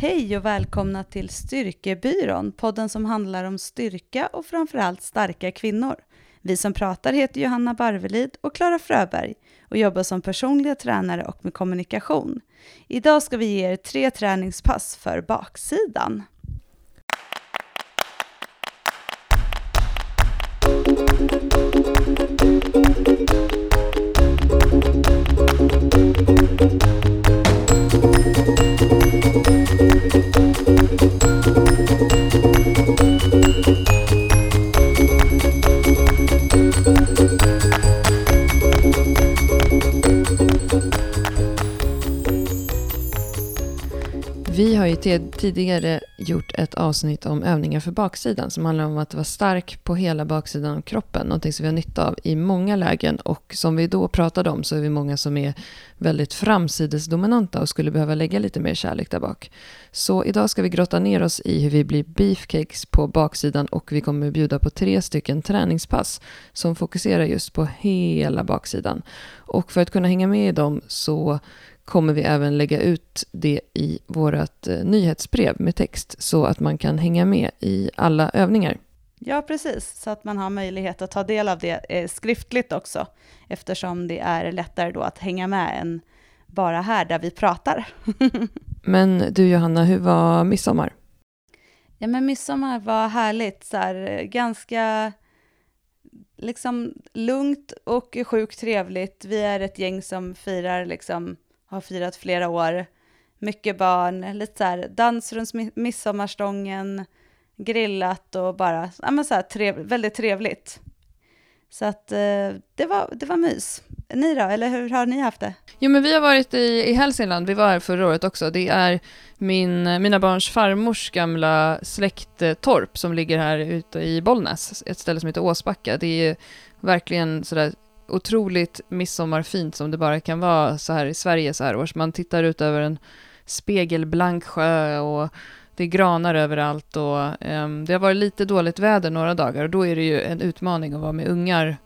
Hej och välkomna till Styrkebyrån, podden som handlar om styrka och framförallt starka kvinnor. Vi som pratar heter Johanna Barvelid och Klara Fröberg och jobbar som personliga tränare och med kommunikation. Idag ska vi ge er tre träningspass för baksidan. Har ju tidigare gjort ett avsnitt om övningar för baksidan som handlar om att vara stark på hela baksidan av kroppen. Någonting som vi har nytta av i många lägen och som vi då pratade om så är vi många som är väldigt framsidesdominanta och skulle behöva lägga lite mer kärlek där bak. Så idag ska vi grotta ner oss i hur vi blir beefcakes på baksidan och vi kommer bjuda på tre stycken träningspass som fokuserar just på hela baksidan. Och för att kunna hänga med i dem så kommer vi även lägga ut det i vårt eh, nyhetsbrev med text så att man kan hänga med i alla övningar. Ja, precis, så att man har möjlighet att ta del av det eh, skriftligt också, eftersom det är lättare då att hänga med än bara här där vi pratar. men du Johanna, hur var midsommar? Ja, men midsommar var härligt, så här, ganska liksom lugnt och sjukt trevligt. Vi är ett gäng som firar liksom har firat flera år. Mycket barn, lite så här dans runt midsommarstången, grillat och bara, ja men så här trev, väldigt trevligt. Så att eh, det, var, det var mys. Ni då, eller hur har ni haft det? Jo men vi har varit i, i Hälsingland, vi var här förra året också. Det är min, mina barns farmors gamla släkttorp som ligger här ute i Bollnäs, ett ställe som heter Åsbacka. Det är verkligen sådär otroligt midsommarfint som det bara kan vara så här i Sverige så här års. Man tittar ut över en spegelblank sjö och det är granar överallt och um, det har varit lite dåligt väder några dagar och då är det ju en utmaning att vara med ungar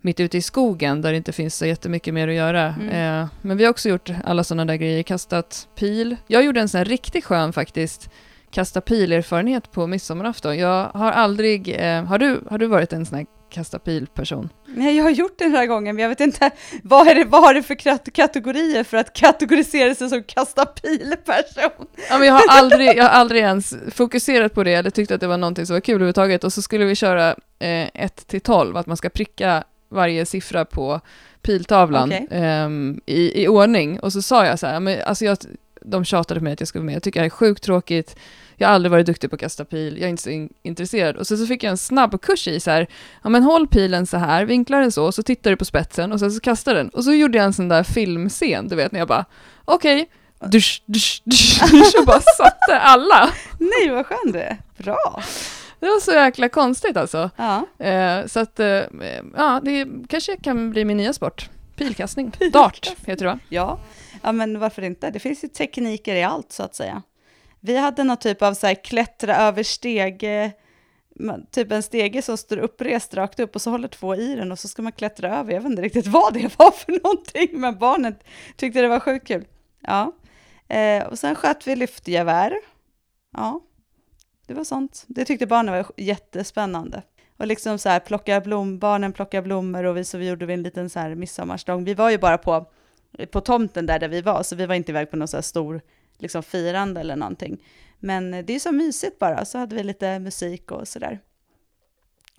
mitt ute i skogen där det inte finns så jättemycket mer att göra. Mm. Uh, men vi har också gjort alla sådana där grejer, kastat pil. Jag gjorde en sån här riktigt skön faktiskt kasta pil-erfarenhet på midsommarafton. Jag har aldrig, uh, har, du, har du varit en sån här kasta pil-person? Nej, jag har gjort det den här gången, men jag vet inte, vad, är det, vad har det för kategorier för att kategorisera sig som kasta pil-person? Ja, men jag, har aldrig, jag har aldrig ens fokuserat på det, eller tyckt att det var någonting som var kul överhuvudtaget, och så skulle vi köra eh, 1 till 12, att man ska pricka varje siffra på piltavlan okay. eh, i, i ordning, och så sa jag så här, men alltså jag, de tjatade på mig att jag skulle vara med, jag tycker det här är sjukt tråkigt, jag har aldrig varit duktig på att kasta pil, jag är inte så in intresserad. Och så, så fick jag en snabbkurs i så här, ja men håll pilen så här, vinkla den så, så tittar du på spetsen och sen så kastar den. Och så gjorde jag en sån där filmscen, du vet, när jag bara, okej, okay, dusch, dusch, dusch, och bara satte alla. Nej, vad skön du är. Bra. Det var så jäkla konstigt alltså. Ja. Eh, så att, eh, ja, det kanske kan bli min nya sport. Pilkastning. Pilkastning. Dart heter det va? Ja ja, men varför inte? Det finns ju tekniker i allt så att säga. Vi hade någon typ av så här klättra över stege, typ en stege som står upprest rakt upp och så håller två i den och så ska man klättra över. Jag vet inte riktigt vad det var för någonting, men barnet tyckte det var sjukt kul. Ja, eh, och sen sköt vi lyftgevär. Ja, det var sånt. Det tyckte barnen var jättespännande. Och liksom så här plocka blom, barnen plockar blommor och vi, så vi gjorde vi en liten så här midsommarstång. Vi var ju bara på, på tomten där, där vi var, så vi var inte iväg på någon så här stor liksom firande eller någonting. Men det är så mysigt bara, så hade vi lite musik och sådär.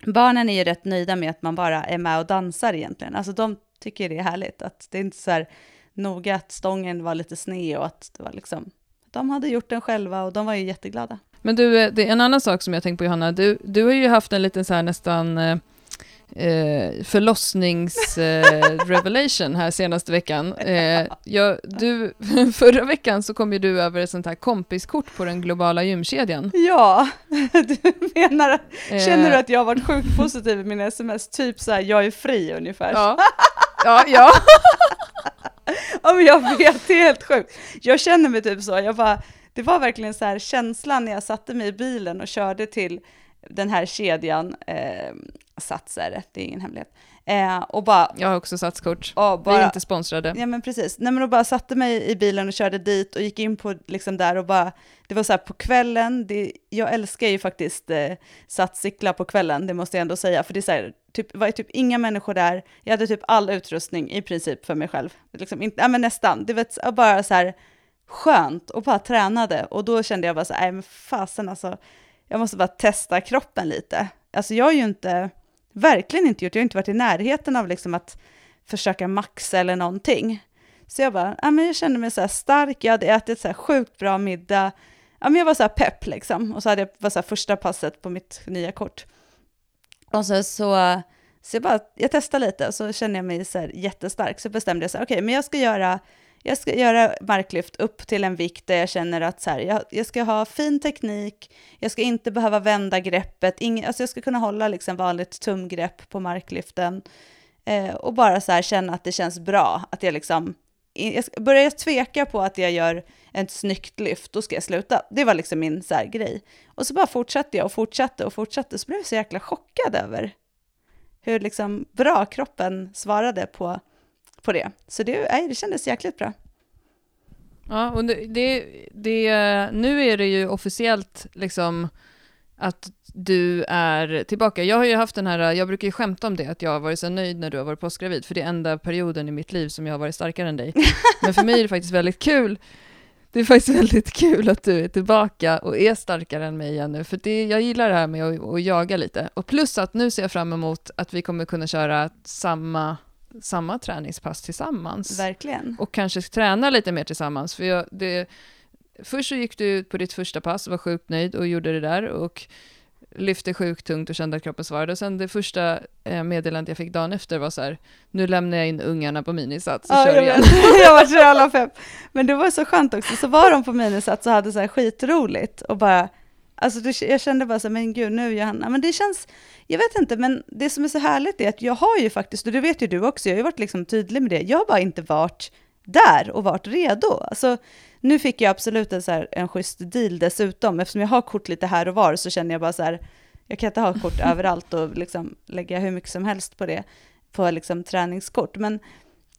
Barnen är ju rätt nöjda med att man bara är med och dansar egentligen. Alltså de tycker det är härligt, att det är inte så här noga att stången var lite sned och att det var liksom, de hade gjort den själva och de var ju jätteglada. Men du, eh, det är en annan sak som jag tänkt på Johanna, du, du har ju haft en liten så här nästan eh, eh, eh, förlossnings-revelation eh, här senaste veckan. Eh, jag, du, förra veckan så kom ju du över ett sånt här kompiskort på den globala gymkedjan. Ja, du menar, känner du att jag har varit sjukt positiv i mina sms? Typ så här, jag är fri ungefär. Ja, ja. ja. ja men jag vet, det är helt sjukt. Jag känner mig typ så, jag bara, det var verkligen så här känslan när jag satte mig i bilen och körde till den här kedjan, eh, Sats är det, är ingen hemlighet. Eh, och bara... Jag har också satskort. Och bara, Vi är inte sponsrade. Ja men precis. Nej men då bara satte mig i bilen och körde dit och gick in på liksom där och bara, det var så här på kvällen, det, jag älskar ju faktiskt eh, satscykla på kvällen, det måste jag ändå säga, för det är så här, typ, var ju typ inga människor där, jag hade typ all utrustning i princip för mig själv, liksom inte, ja men nästan, det var bara så här skönt och bara tränade och då kände jag bara så här, nej men fasen alltså, jag måste bara testa kroppen lite. Alltså jag har ju inte, verkligen inte gjort, jag har inte varit i närheten av liksom att försöka maxa eller någonting. Så jag bara, ja men jag kände mig så här stark, jag hade ätit så här sjukt bra middag, ja men jag var så här pepp liksom. Och så hade jag, var så här första passet på mitt nya kort. Och så, så, så jag bara, jag testade lite och så kände jag mig så här jättestark. Så bestämde jag så här, okej, okay, men jag ska göra jag ska göra marklyft upp till en vikt där jag känner att så här, jag, jag ska ha fin teknik, jag ska inte behöva vända greppet, ing, alltså jag ska kunna hålla liksom vanligt tumgrepp på marklyften eh, och bara så här känna att det känns bra, att jag liksom, jag börjar jag tveka på att jag gör ett snyggt lyft, då ska jag sluta. Det var liksom min så här, grej. Och så bara fortsatte jag och fortsatte och fortsatte, så blev jag så jäkla chockad över hur liksom bra kroppen svarade på på det. Så det, nej, det kändes jäkligt bra. Ja, och det, det, det, nu är det ju officiellt liksom att du är tillbaka. Jag har ju haft den här, jag brukar ju skämta om det, att jag har varit så nöjd när du har varit postgravid, för det är enda perioden i mitt liv som jag har varit starkare än dig. Men för mig är det faktiskt väldigt kul. Det är faktiskt väldigt kul att du är tillbaka och är starkare än mig igen nu, för det, jag gillar det här med att, att jaga lite. Och plus att nu ser jag fram emot att vi kommer kunna köra samma samma träningspass tillsammans. Verkligen. Och kanske träna lite mer tillsammans. För jag, det, först så gick du ut på ditt första pass, var sjukt nöjd och gjorde det där och lyfte sjukt tungt och kände att kroppen svarade. Och sen det första eh, meddelandet jag fick dagen efter var så här, nu lämnar jag in ungarna på minisats och ja, kör igen. jag var så jävla pepp. Men det var så skönt också, så var de på minisats och hade så här skitroligt och bara, alltså jag kände bara så här, men gud nu Johanna, men det känns, jag vet inte, men det som är så härligt är att jag har ju faktiskt, och det vet ju du också, jag har ju varit liksom tydlig med det, jag har bara inte varit där och varit redo. Alltså, nu fick jag absolut en, så här, en schysst deal dessutom, eftersom jag har kort lite här och var så känner jag bara så här, jag kan inte ha kort överallt och liksom lägga hur mycket som helst på det, på liksom träningskort. Men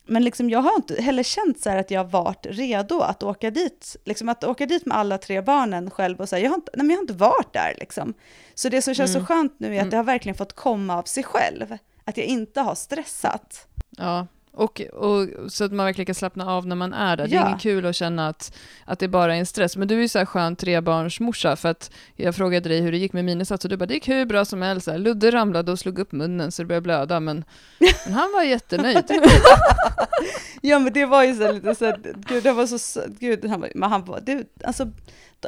men liksom jag har inte heller känt så att jag har varit redo att åka dit, liksom att åka dit med alla tre barnen själv och säga, jag har inte, nej jag har inte varit där liksom. Så det som känns mm. så skönt nu är att mm. det har verkligen fått komma av sig själv, att jag inte har stressat. Ja, och, och, så att man verkligen kan slappna av när man är där. Det är inget kul att känna att, att det bara är en stress. Men du är ju så här skön trebarnsmorsa, för att jag frågade dig hur det gick med minisats och du bara, det gick hur bra som helst. Ludde ramlade och slog upp munnen så det började blöda, men, men han var jättenöjd. ja, men det var ju så lite så här, gud, det var så, gud, han var, men han var, det, alltså,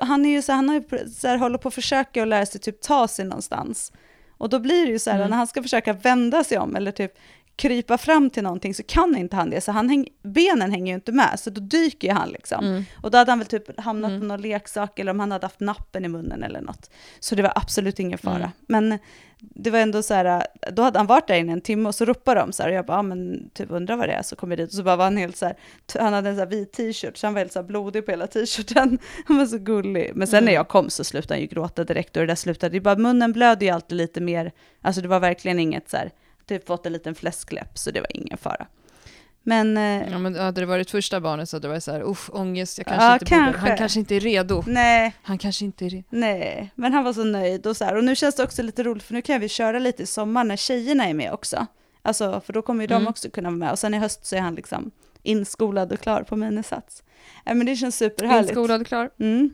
han är ju så han har ju så här, håller på att försöka att lära sig typ ta sig någonstans. Och då blir det ju så här, mm. när han ska försöka vända sig om eller typ krypa fram till någonting så kan inte han det, så han häng, benen hänger ju inte med, så då dyker ju han liksom. Mm. Och då hade han väl typ hamnat mm. på någon leksak, eller om han hade haft nappen i munnen eller något. Så det var absolut ingen fara. Mm. Men det var ändå så här, då hade han varit där inne en timme och så ropade de så här, och jag bara, ja, men typ undrar vad det är, så kom jag dit och så bara var han helt så här, han hade en så här vit t-shirt, så han var helt så här blodig på hela t-shirten. Han var så gullig. Men sen när mm. jag kom så slutade han ju gråta direkt och det där slutade, det bara, munnen blödde ju alltid lite mer, alltså det var verkligen inget så här, typ fått en liten fläskläpp, så det var ingen fara. Men, eh, ja, men hade det varit första barnet så hade det varit så här, uff, ångest, jag kanske ja, inte kanske. borde, han kanske inte är redo. Nej. Han kanske inte är redo. Nej, men han var så nöjd och så här, och nu känns det också lite roligt för nu kan vi köra lite i sommar när tjejerna är med också. Alltså, för då kommer ju mm. de också kunna vara med och sen i höst så är han liksom inskolad och klar på minisats. Ja, men det känns superhärligt. Inskolad och klar. Mm.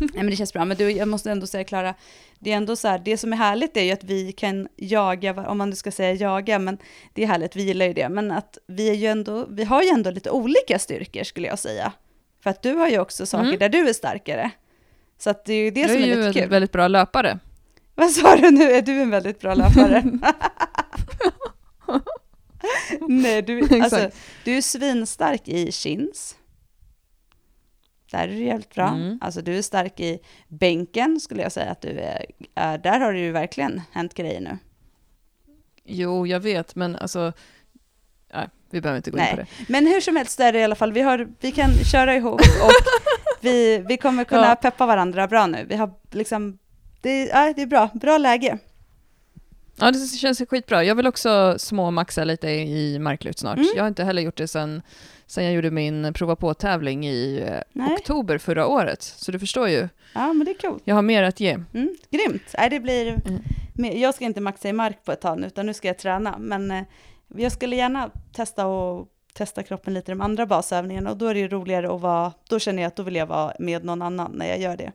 Nej men det känns bra, men du, jag måste ändå säga Klara, det är ändå så här, det som är härligt är ju att vi kan jaga, om man nu ska säga jaga, men det är härligt, vi gillar ju det, men att vi är ju ändå, vi har ju ändå lite olika styrkor skulle jag säga. För att du har ju också saker mm. där du är starkare. Så att det är ju det jag som är, är lite kul. Du är ju en väldigt bra löpare. Vad sa du nu, är du en väldigt bra löpare? Nej, du, alltså, du är svinstark i chins. Där är du jävligt bra. Mm. Alltså du är stark i bänken skulle jag säga att du är. är där har det ju verkligen hänt grejer nu. Jo, jag vet, men alltså nej, vi behöver inte gå nej. in på det. Men hur som helst är det i alla fall, vi, har, vi kan köra ihop och vi, vi kommer kunna ja. peppa varandra bra nu. Vi har liksom, det, ja, det är bra, bra läge. Ja, det känns skitbra. Jag vill också småmaxa lite i marklyft snart. Mm. Jag har inte heller gjort det sen, sen jag gjorde min prova på-tävling i eh, Nej. oktober förra året. Så du förstår ju, Ja, men det är coolt. jag har mer att ge. Mm, grymt. Nej, det blir... Mm. Jag ska inte maxa i mark på ett tag nu, utan nu ska jag träna. Men eh, jag skulle gärna testa och testa kroppen lite i de andra basövningarna och då är det ju roligare att vara, då känner jag att då vill jag vara med någon annan när jag gör det.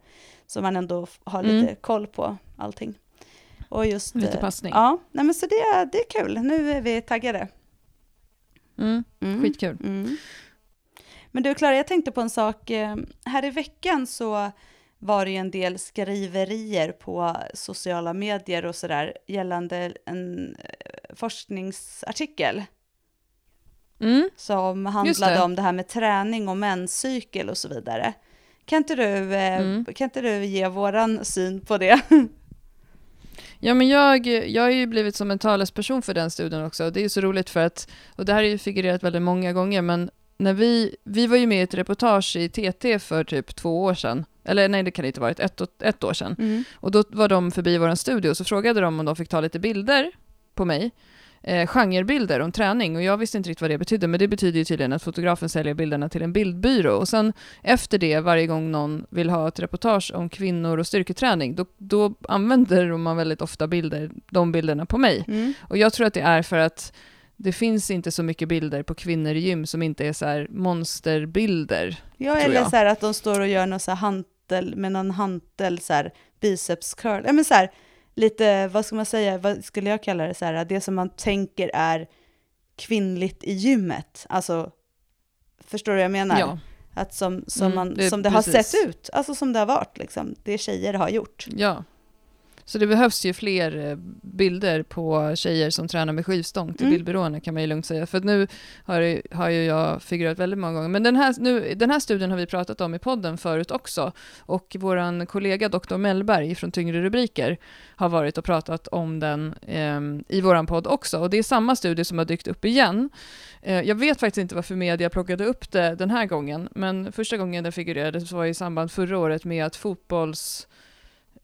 Så man ändå har lite Mm. koll på allting. Och just... Lite eh, passning. Ja, nej men så det, det är kul. Nu är vi taggade. Mm, Mm. skitkul. Mm. Men du Klara, jag tänkte på en sak. Eh, Här i veckan så var det ju en del skriverier på sociala medier och sådär gällande en eh, forskningsartikel Mm. som handlade det. om det här med träning och menscykel och så vidare. Kan inte du, Mm. kan inte du ge våran syn på det? Ja, men jag, jag har ju blivit som en talesperson för den studien också. Det är ju så roligt för att, och det här har ju figurerat väldigt många gånger, men när vi, vi var ju med i ett reportage i TT för typ två år sedan, eller nej det kan det inte ha varit, ett, ett år sedan. Mm. Och då var de förbi vår studio och så frågade de om de fick ta lite bilder på mig. Eh, genrebilder om träning och jag visste inte riktigt vad det betydde men det betyder ju tydligen att fotografen säljer bilderna till en bildbyrå och sen efter det varje gång någon vill ha ett reportage om kvinnor och styrketräning då, då använder man väldigt ofta bilder, de bilderna på mig. Mm. Och jag tror att det är för att det finns inte så mycket bilder på kvinnor i gym som inte är så monsterbilder. Ja, eller jag. så här att de står och gör någon så här hantel med någon hantel, så här biceps curl. Ja, men så här, lite, vad ska man säga, vad skulle jag kalla det, så här, det som man tänker är kvinnligt i gymmet. Alltså, förstår du vad jag menar? Ja, Att som, som, Mm, man, det- som det har sett ut, alltså som det har varit, liksom. det tjejer har gjort. ja. Så det behövs ju fler eh, bilder på tjejer som tränar med skivstång till Mm. bildbyråerna kan man ju lugnt säga. För att nu har, det- har ju jag figurerat väldigt många gånger. Men den här, nu, den här studien har vi pratat om i podden förut också. Och vår kollega Dr. Mellberg från Tyngre Rubriker har varit och pratat om den ehm, i vår podd också. Och det är samma studie som har dykt upp igen. Eh, jag vet faktiskt inte varför media plockade upp det den här gången. Men första gången den figurerade så var i samband förra året med att fotbolls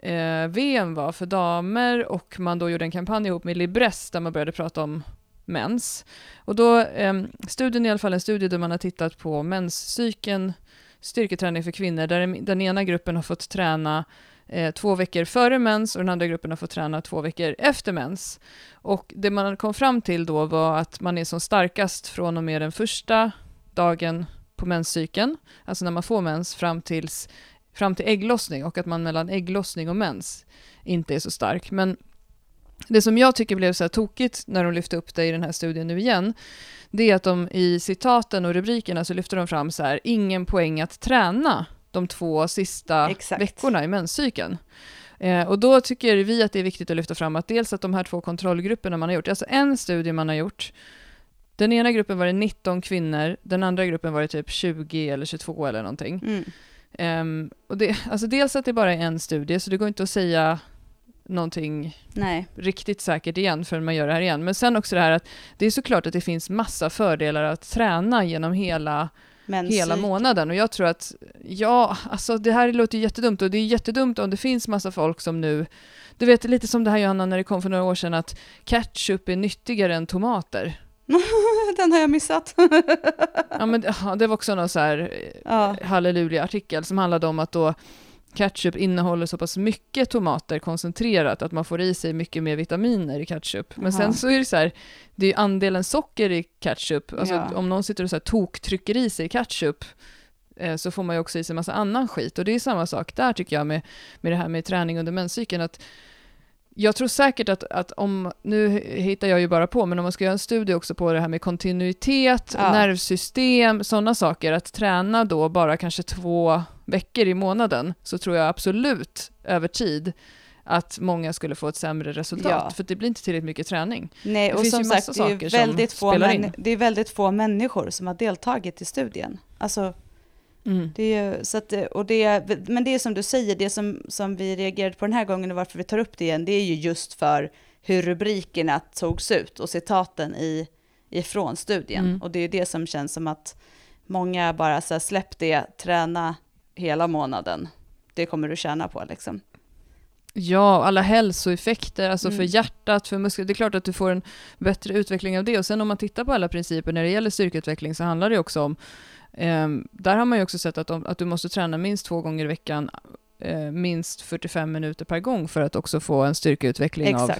eh, VM var för damer och man då gjorde en kampanj ihop med Libress där man började prata om mens. Och då, eh, studien är i alla fall en studie där man har tittat på menscykeln, styrketräning för kvinnor, där den, den ena gruppen har fått träna eh, två veckor före mens och den andra gruppen har fått träna två veckor efter mens. Och det man kom fram till då var att man är som starkast från och med den första dagen på menscykeln, alltså när man får mens, fram tills fram till ägglossning och att man mellan ägglossning och mens inte är så stark. Men det som jag tycker blev så här tokigt när de lyfte upp det i den här studien nu igen, det är att de i citaten och rubrikerna så lyfter de fram så här, ingen poäng att träna de två sista Exakt. veckorna i menscykeln. Eh, och då tycker vi att det är viktigt att lyfta fram att dels att de här två kontrollgrupperna man har gjort, alltså en studie man har gjort, den ena gruppen var det 19 kvinnor, den andra gruppen var det typ 20 eller 22 eller någonting. Mm. Ehm, och det, alltså dels att det bara är en studie, så det går inte att säga någonting Nej, riktigt säkert igen förrän man gör det här igen. Men sen också det här att det är såklart att det finns massa fördelar att träna genom hela, men hela månaden. Och jag tror att, ja, alltså det här låter ju jättedumt och det är jättedumt om det finns massa folk som nu, du vet lite som det här Johanna när det kom för några år sedan att ketchup är nyttigare än tomater. Den har jag missat. Ja, men det var också någon så här eh, ja. halleluja-artikel som handlade om att då ketchup innehåller så pass mycket tomater koncentrerat att man får i sig mycket mer vitaminer i ketchup. Men Aha. sen så är det så här, det är andelen socker i ketchup, alltså Ja. om någon sitter och så här toktrycker i sig ketchup eh, så får man ju också i sig massa annan skit. Och det är samma sak där tycker jag med, med det här med träning under menscykeln. Att jag tror säkert att, att om, nu hittar jag ju bara på, men om man ska göra en studie också på det här med kontinuitet, Ja. nervsystem, sådana saker, att träna då bara kanske två veckor i månaden, så tror jag absolut över tid att många skulle få ett sämre resultat, Ja. för det blir inte tillräckligt mycket träning. Nej, Det och som sagt, det är, väldigt få män, det är väldigt få människor som har deltagit i studien. Alltså, det är så att, det- och det, men det är som du säger, det som, som vi reagerade på den här gången och varför vi tar upp det igen, det är ju just för hur rubrikerna togs ut och citaten i, ifrån studien. Mm. Och det är det som känns som att många bara så här, släpp det, träna hela månaden. Det kommer du tjäna på liksom. Ja, alla hälsoeffekter, alltså Mm. för hjärtat, för muskler. Det är klart att du får en bättre utveckling av det. Och sen om man tittar på alla principer när det gäller styrkeutveckling så handlar det också om, ehm, där har man ju också sett att, om, att du måste träna minst två gånger i veckan, eh, minst 45 minuter per gång för att också få en styrkeutveckling av,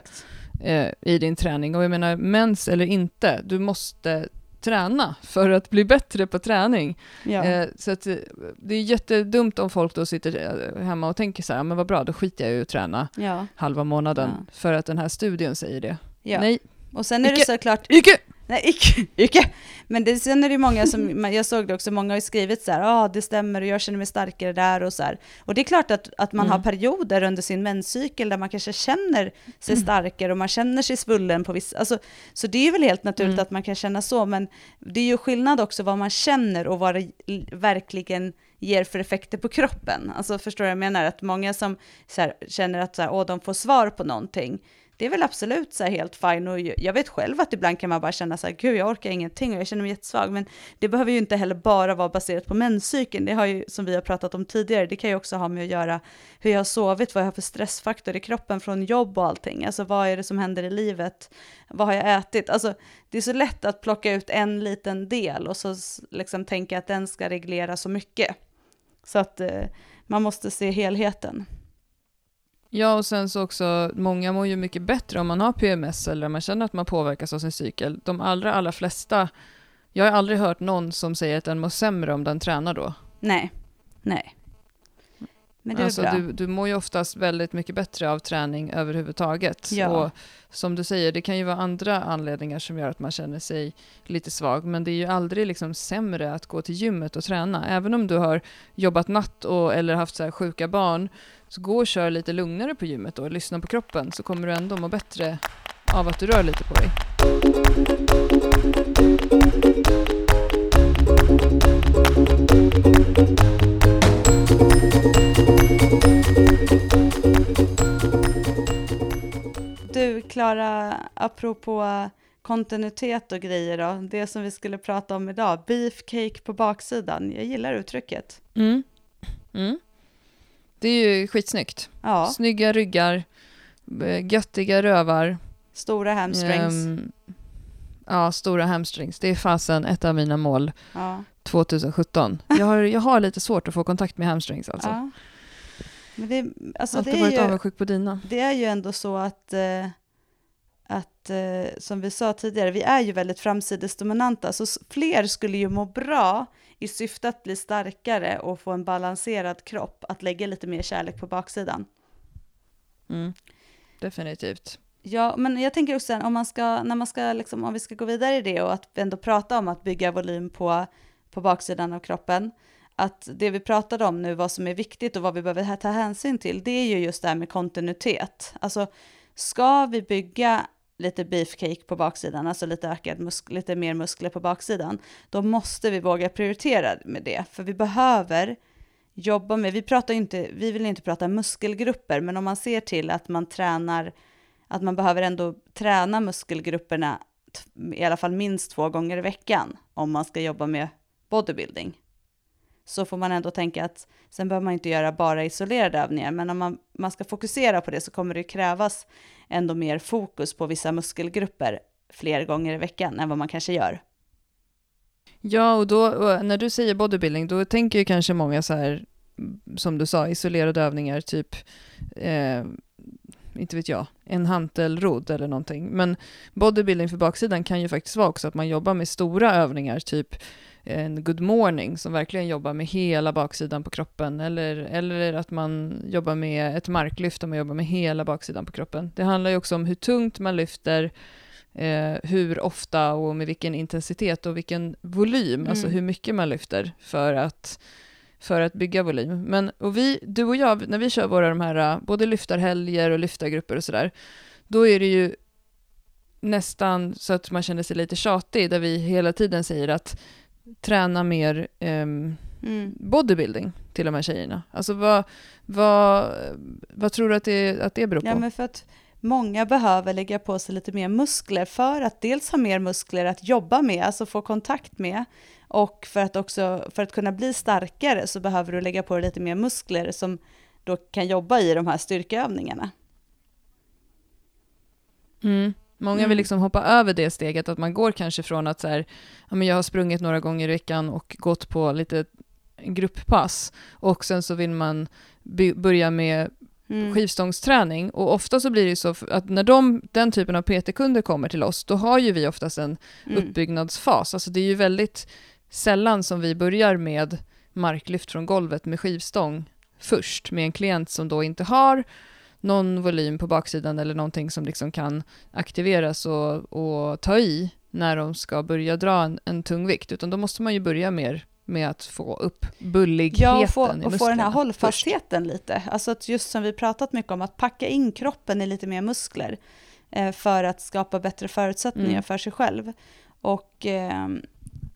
eh, i din träning. Och jag menar, mens eller inte, du måste träna för att bli bättre på träning. Ja. Eh, så att, eh, det är jättedumt om folk då sitter hemma och tänker så här, "Ja, men vad bra, då skiter jag i att träna ja. halva månaden Ja. för att den här studien säger det. Nej, Och sen är det Icke. såklart icke! Nej, icke, icke. Men det, sen är det många som, jag såg det också, många har ju skrivit så här, ja ah, det stämmer och jag känner mig starkare där och så här. Och det är klart att, att man Mm. har perioder under sin menscykel där man kanske känner sig Mm. starkare och man känner sig svullen på vissa, alltså, så det är väl helt naturligt Mm. att man kan känna så, men det är ju skillnad också vad man känner och vad det verkligen ger för effekter på kroppen. Alltså förstår du vad jag menar? Att många som här, känner att så här, Åh, de får svar på någonting, det är väl absolut så här helt fine. Och jag vet själv att ibland kan man bara känna så här, gud jag orkar ingenting och jag känner mig jättesvag, men det behöver ju inte heller bara vara baserat på menscykeln, det har ju som vi har pratat om tidigare, det kan ju också ha med att göra hur jag har sovit, vad jag har för stressfaktor i kroppen från jobb och allting, alltså vad är det som händer i livet, vad har jag ätit, alltså det är så lätt att plocka ut en liten del och så liksom tänka att den ska reglera så mycket. Så att eh, man måste se helheten. Ja, och sen så också, många mår ju mycket bättre om man har PMS eller man känner att man påverkas av sin cykel. De allra, allra flesta, jag har aldrig hört någon som säger att den mår sämre om den tränar då. Nej, nej. Men det är alltså, bra. du, du mår ju oftast väldigt mycket bättre av träning överhuvudtaget. Ja. Och som du säger, det kan ju vara andra anledningar som gör att man känner sig lite svag, men det är ju aldrig liksom sämre att gå till gymmet och träna. Även om du har jobbat natt och, eller haft så här sjuka barn, så gå och kör lite lugnare på gymmet och lyssna på kroppen, så kommer du ändå må bättre av att du rör lite på dig. Du, Klara, apropå kontinuitet och grejer då, det som vi skulle prata om idag, beefcake på baksidan, jag gillar uttrycket. Mm. Mm. Det är ju skitsnyggt. Ja, Snygga ryggar, eh, göttiga rövar. stora hamstrings. Ehm, ja, stora hamstrings. Det är fasen ett av mina mål ja. 2017. Jag har, jag har lite svårt att få kontakt med hamstrings alltså. ja. Men det, alltså det, Alltid är varit ju, avundsjuk på dina. det är ju ändå så att, eh, att eh, som vi sa tidigare, vi är ju väldigt framsidesdominanta, så fler skulle ju må bra i syfte att bli starkare och få en balanserad kropp, att lägga lite mer kärlek på baksidan. Mm. Definitivt. Ja, men jag tänker också om man ska, när man ska liksom, om vi ska gå vidare i det och att ändå prata om att bygga volym på, på baksidan av kroppen, att det vi pratade om nu, vad som är viktigt och vad vi behöver ta hänsyn till, det är ju just det här med kontinuitet. Alltså, ska vi bygga lite beefcake på baksidan, alltså lite ökad musk- lite mer muskler på baksidan, då måste vi våga prioritera med det, för vi behöver jobba med, vi pratar inte, vi vill inte prata muskelgrupper, men om man ser till att man tränar att man behöver ändå träna muskelgrupperna i alla fall minst två gånger i veckan om man ska jobba med bodybuilding. Så får man ändå tänka att sen behöver man inte göra bara isolerade övningar, men om man, man ska fokusera på det så kommer det krävas ändå mer fokus på vissa muskelgrupper fler gånger i veckan än vad man kanske gör. Ja, och då och när du säger bodybuilding, då tänker ju kanske många så här, som du sa, isolerade övningar, typ, eh, inte vet jag, en hantelrodd eller någonting. Men bodybuilding för baksidan kan ju faktiskt vara också att man jobbar med stora övningar, typ en good morning, som verkligen jobbar med hela baksidan på kroppen, eller, eller att man jobbar med ett marklyft, där man jobbar med hela baksidan på kroppen. Det handlar ju också om hur tungt man lyfter, eh, hur ofta och med vilken intensitet och vilken volym, Mm. alltså hur mycket man lyfter för att, för att bygga volym. Men och vi, du och jag, när vi kör våra de här, både lyftarhelger och lyftargrupper och sådär, då är det ju nästan så att man känner sig lite tjatig, där vi hela tiden säger att träna mer ehm, Mm. bodybuilding till de här tjejerna. Alltså vad, vad, vad tror du att det, att det beror på? Ja, men för att många behöver lägga på sig lite mer muskler för att dels ha mer muskler att jobba med, alltså få kontakt med, och för att också, för att kunna bli starkare så behöver du lägga på dig lite mer muskler som då kan jobba i de här styrkeövningarna. Mm. Många Mm. vill liksom hoppa över det steget, att man går kanske från att så här, ja, men jag har sprungit några gånger i veckan och gått på lite grupppass och sen så vill man börja med Mm. skivstångsträning och ofta så blir det ju så att när de, den typen av PT-kunder kommer till oss, då har ju vi oftast en Mm. uppbyggnadsfas. Alltså det är ju väldigt sällan som vi börjar med marklyft från golvet med skivstång först med en klient som då inte har någon volym på baksidan eller någonting som liksom kan aktiveras och, och ta i när de ska börja dra en, en tung vikt, utan då måste man ju börja mer med att få upp bulligheten Ja, och få, i och få den musklerna här först. hållfastheten lite. Alltså att just som vi pratat mycket om, att packa in kroppen i lite mer muskler eh, för att skapa bättre förutsättningar Mm. för sig själv. Och, eh,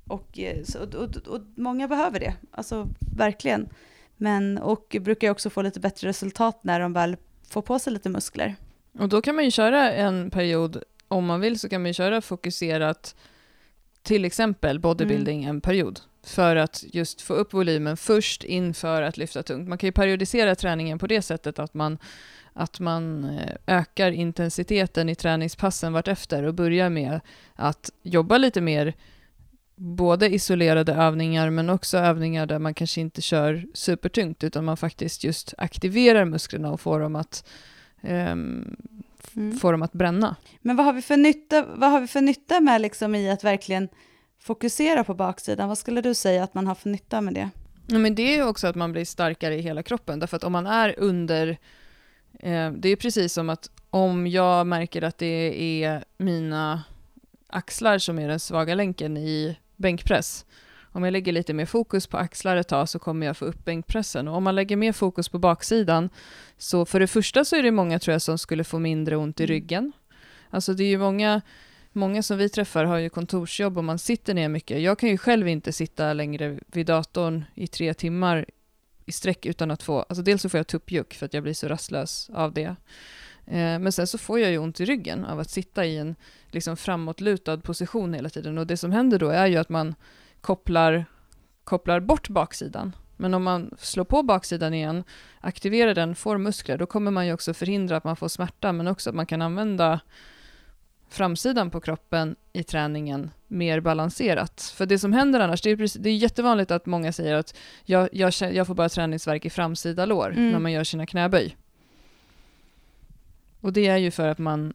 och, eh, så, och, och, och många behöver det, alltså verkligen. Men, och brukar också få lite bättre resultat när de väl får på sig lite muskler. Och då kan man ju köra en period, om man vill så kan man ju köra fokuserat, till exempel bodybuilding Mm. en period, för att just få upp volymen först inför att lyfta tungt. Man kan ju periodisera träningen på det sättet att man, att man eh, ökar intensiteten i träningspassen vartefter och börjar med att jobba lite mer både isolerade övningar men också övningar där man kanske inte kör supertungt utan man faktiskt just aktiverar musklerna och får dem att ehm, Mm. få dem att bränna. Men vad har vi för nytta, vad har vi för nytta med liksom i att verkligen fokusera på baksidan? Vad skulle du säga att man har för nytta med det? Ja, men det är också att man blir starkare i hela kroppen, därför att om man är under, eh, det är precis som att om jag märker att det är mina axlar som är den svaga länken i bänkpress, om jag lägger lite mer fokus på axlar ett tag så kommer jag få upp bänkpressen. Och om man lägger mer fokus på baksidan, så för det första så är det många tror jag som skulle få mindre ont i Mm. ryggen. Alltså det är ju många, många som vi träffar har ju kontorsjobb och man sitter ner mycket. Jag kan ju själv inte sitta längre vid datorn i tre timmar i sträck utan att få, alltså dels så får jag tuppjuck för att jag blir så rastlös av det. Eh, men sen så får jag ju ont i ryggen av att sitta i en liksom framåtlutad position hela tiden och det som händer då är ju att man kopplar, kopplar bort baksidan. Men om man slår på baksidan igen, aktiverar den, får muskler, då kommer man ju också förhindra att man får smärta, men också att man kan använda framsidan på kroppen i träningen mer balanserat. För det som händer annars, det är, precis, det är jättevanligt att många säger att jag, jag, jag får bara träningsverk i framsida lår Mm. när man gör sina knäböj. Och det är ju för att man,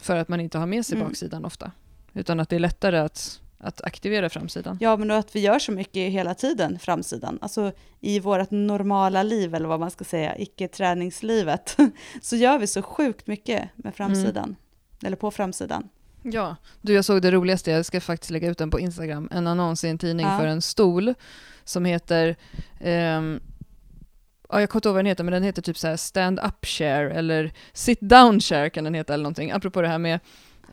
för att man inte har med sig Mm. baksidan ofta. Utan att det är lättare att, att aktivera framsidan. Ja, men att vi gör så mycket hela tiden, framsidan. Alltså i vårt normala liv, eller vad man ska säga, icke-träningslivet, så gör vi så sjukt mycket med framsidan. Eller på framsidan. Ja, du jag såg det roligaste, jag ska faktiskt lägga ut den på Instagram, en annons i en tidning Ja. för en stol som heter, ehm, ja jag kommer inte ihåg vad den heter, men den heter typ så här stand up chair eller sit down chair kan den heta eller någonting, apropå det här med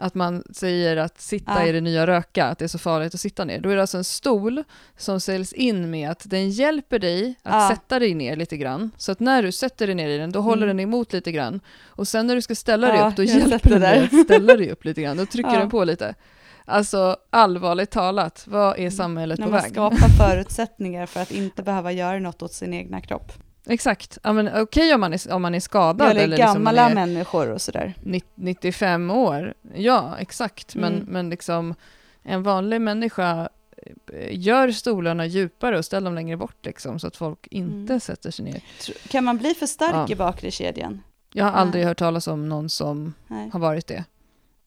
att man säger att sitta Ja. är det nya röka, att det är så farligt att sitta ner. Då är det alltså en stol som säljs in med att den hjälper dig att Ja. sätta dig ner lite grann. Så att när du sätter dig ner i den, då håller Mm. den emot lite grann. Och sen när du ska ställa dig Ja, upp, då hjälper den dig att ställa dig upp lite grann. Då trycker den på lite. Alltså allvarligt talat, vad är samhället När på man väg? skapar förutsättningar för att inte behöva göra något åt sin egna kropp. Exakt, ja, men okej om, man är, om man är skadad Eller eller liksom gamla är människor och sådär. 90 95 år. Ja, exakt. Men, Mm. men liksom en vanlig människa eh, gör stolarna djupare och ställer dem längre bort liksom, så att folk inte Mm. sätter sig ner. Kan man bli för stark Ja. i bakre kedjan? Jag har Nej. aldrig hört talas om någon som Nej. har varit det.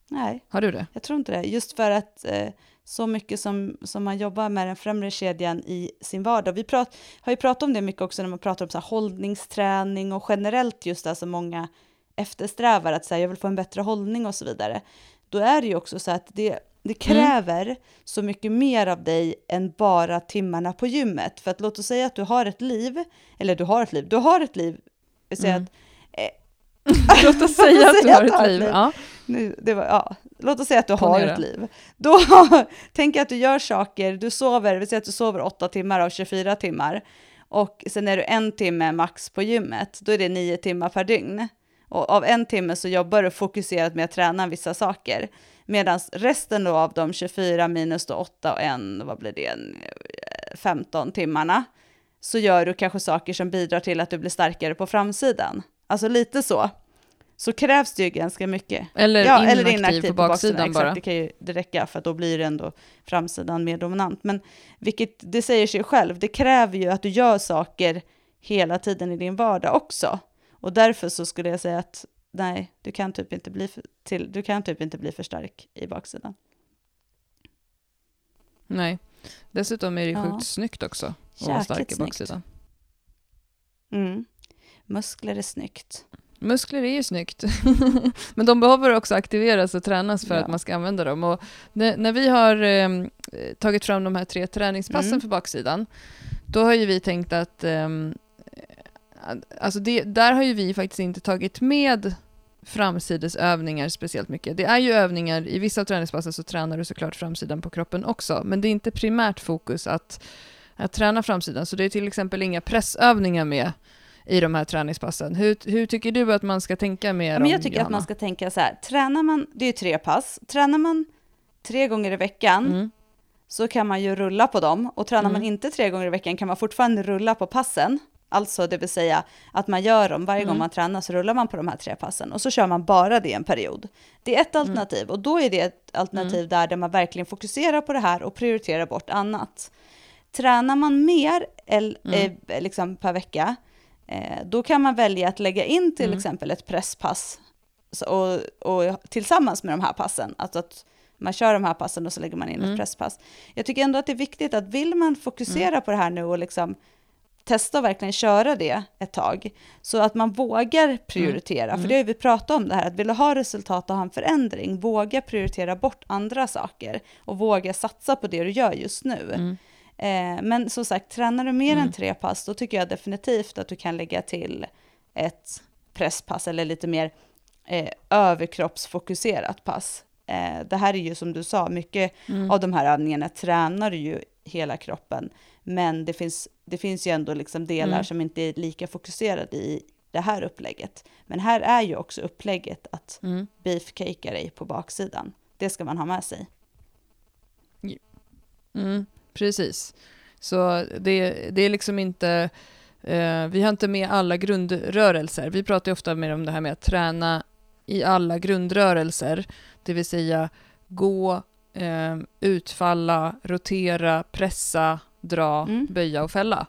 Nej, Har du det? jag tror inte det. Just för att eh, så mycket som, som man jobbar med den främre kedjan i sin vardag. Vi prat, har ju pratat om det mycket också när man pratar om så här hållningsträning och generellt just det som många eftersträvar, att säga jag vill få en bättre hållning och så vidare. Då är det ju också så att det, det kräver så mycket mer av dig än bara timmarna på gymmet. För att låt oss säga att du har ett liv, eller du har ett liv, du har ett liv, säger Mm. att Låt oss säga att du har ett liv. Ja. nu, var, ja, låt oss säga att du har Ponera. ett liv. Då tänk att du gör saker, du sover, vi säger att du sover 8 timmar av 24 timmar och sen är du en timme max på gymmet, då är det 9 timmar per dygn. Och av en timme så jobbar du fokuserat med att träna vissa saker. Medan resten då av de 24 minus då 8 och 1, vad blir det, En, eh, 15 timmarna, så gör du kanske saker som bidrar till att du blir starkare på framsidan. Alltså lite så. Så krävs det ju ganska mycket. Eller, Ja, inaktiv, eller inaktiv på baksidan, Exakt, bara. det kan ju det räcka för då blir det ändå framsidan mer dominant. Men vilket, det säger sig själv, det kräver ju att du gör saker hela tiden i din vardag också. Och därför så skulle jag säga att nej, du kan typ inte bli för, till, du kan typ inte bli för stark i baksidan. Nej. Dessutom är det Ja. sjukt snyggt också. att vara Jäkligt stark i baksidan. Mm. Muskler är snyggt. Muskler är ju snyggt, men de behöver också aktiveras och tränas för Ja. att man ska använda dem. Och när, när vi har eh, tagit fram de här tre träningspassen Mm. för baksidan, då har ju vi tänkt att ehm, att- Alltså det, där har ju vi faktiskt inte tagit med framsidesövningar speciellt mycket. Det är ju övningar, i vissa av träningspassen så tränar du såklart framsidan på kroppen också, men det är inte primärt fokus att, att träna framsidan, så det är till exempel inga pressövningar med i de här träningspassen. Hur, hur tycker du att man ska tänka med Ja, men jag tycker att Johanna? man ska tänka så här, tränar man, det är ju tre pass, tränar man tre gånger i veckan Mm. så kan man ju rulla på dem och tränar man Mm. inte tre gånger i veckan kan man fortfarande rulla på passen. Alltså det vill säga att man gör dem varje gång Mm. man tränar så rullar man på de här tre passen och så kör man bara det en period. Det är ett Mm. alternativ och då är det ett alternativ där, där man verkligen fokuserar på det här och prioriterar bort annat. Tränar man mer el, Mm. eh, liksom per vecka, då kan man välja att lägga in till Mm. exempel ett presspass och, och tillsammans med de här passen. Alltså att man kör de här passen och så lägger man in Mm. ett presspass. Jag tycker ändå att det är viktigt att vill man fokusera Mm. på det här nu och liksom testa och verkligen köra det ett tag, så att man vågar prioritera. Mm. För det har vi pratat om det här, att vill du ha resultat och ha en förändring, våga prioritera bort andra saker och våga satsa på det du gör just nu. Eh, men som sagt, tränar du mer Mm. än tre pass, då tycker jag definitivt att du kan lägga till ett presspass eller lite mer eh, överkroppsfokuserat pass. Eh, det här är ju som du sa, mycket Mm. av de här övningarna tränar du ju hela kroppen, men det finns, det finns ju ändå liksom delar Mm. som inte är lika fokuserade i det här upplägget. Men här är ju också upplägget att Mm. beefcakea dig på baksidan. Det ska man ha med sig. Mm, precis. Så det, det är liksom inte, eh, vi har inte med alla grundrörelser. Vi pratar ju ofta mer om det här med att träna i alla grundrörelser, det vill säga gå, eh, utfalla, rotera, pressa, dra, Mm. böja och fälla.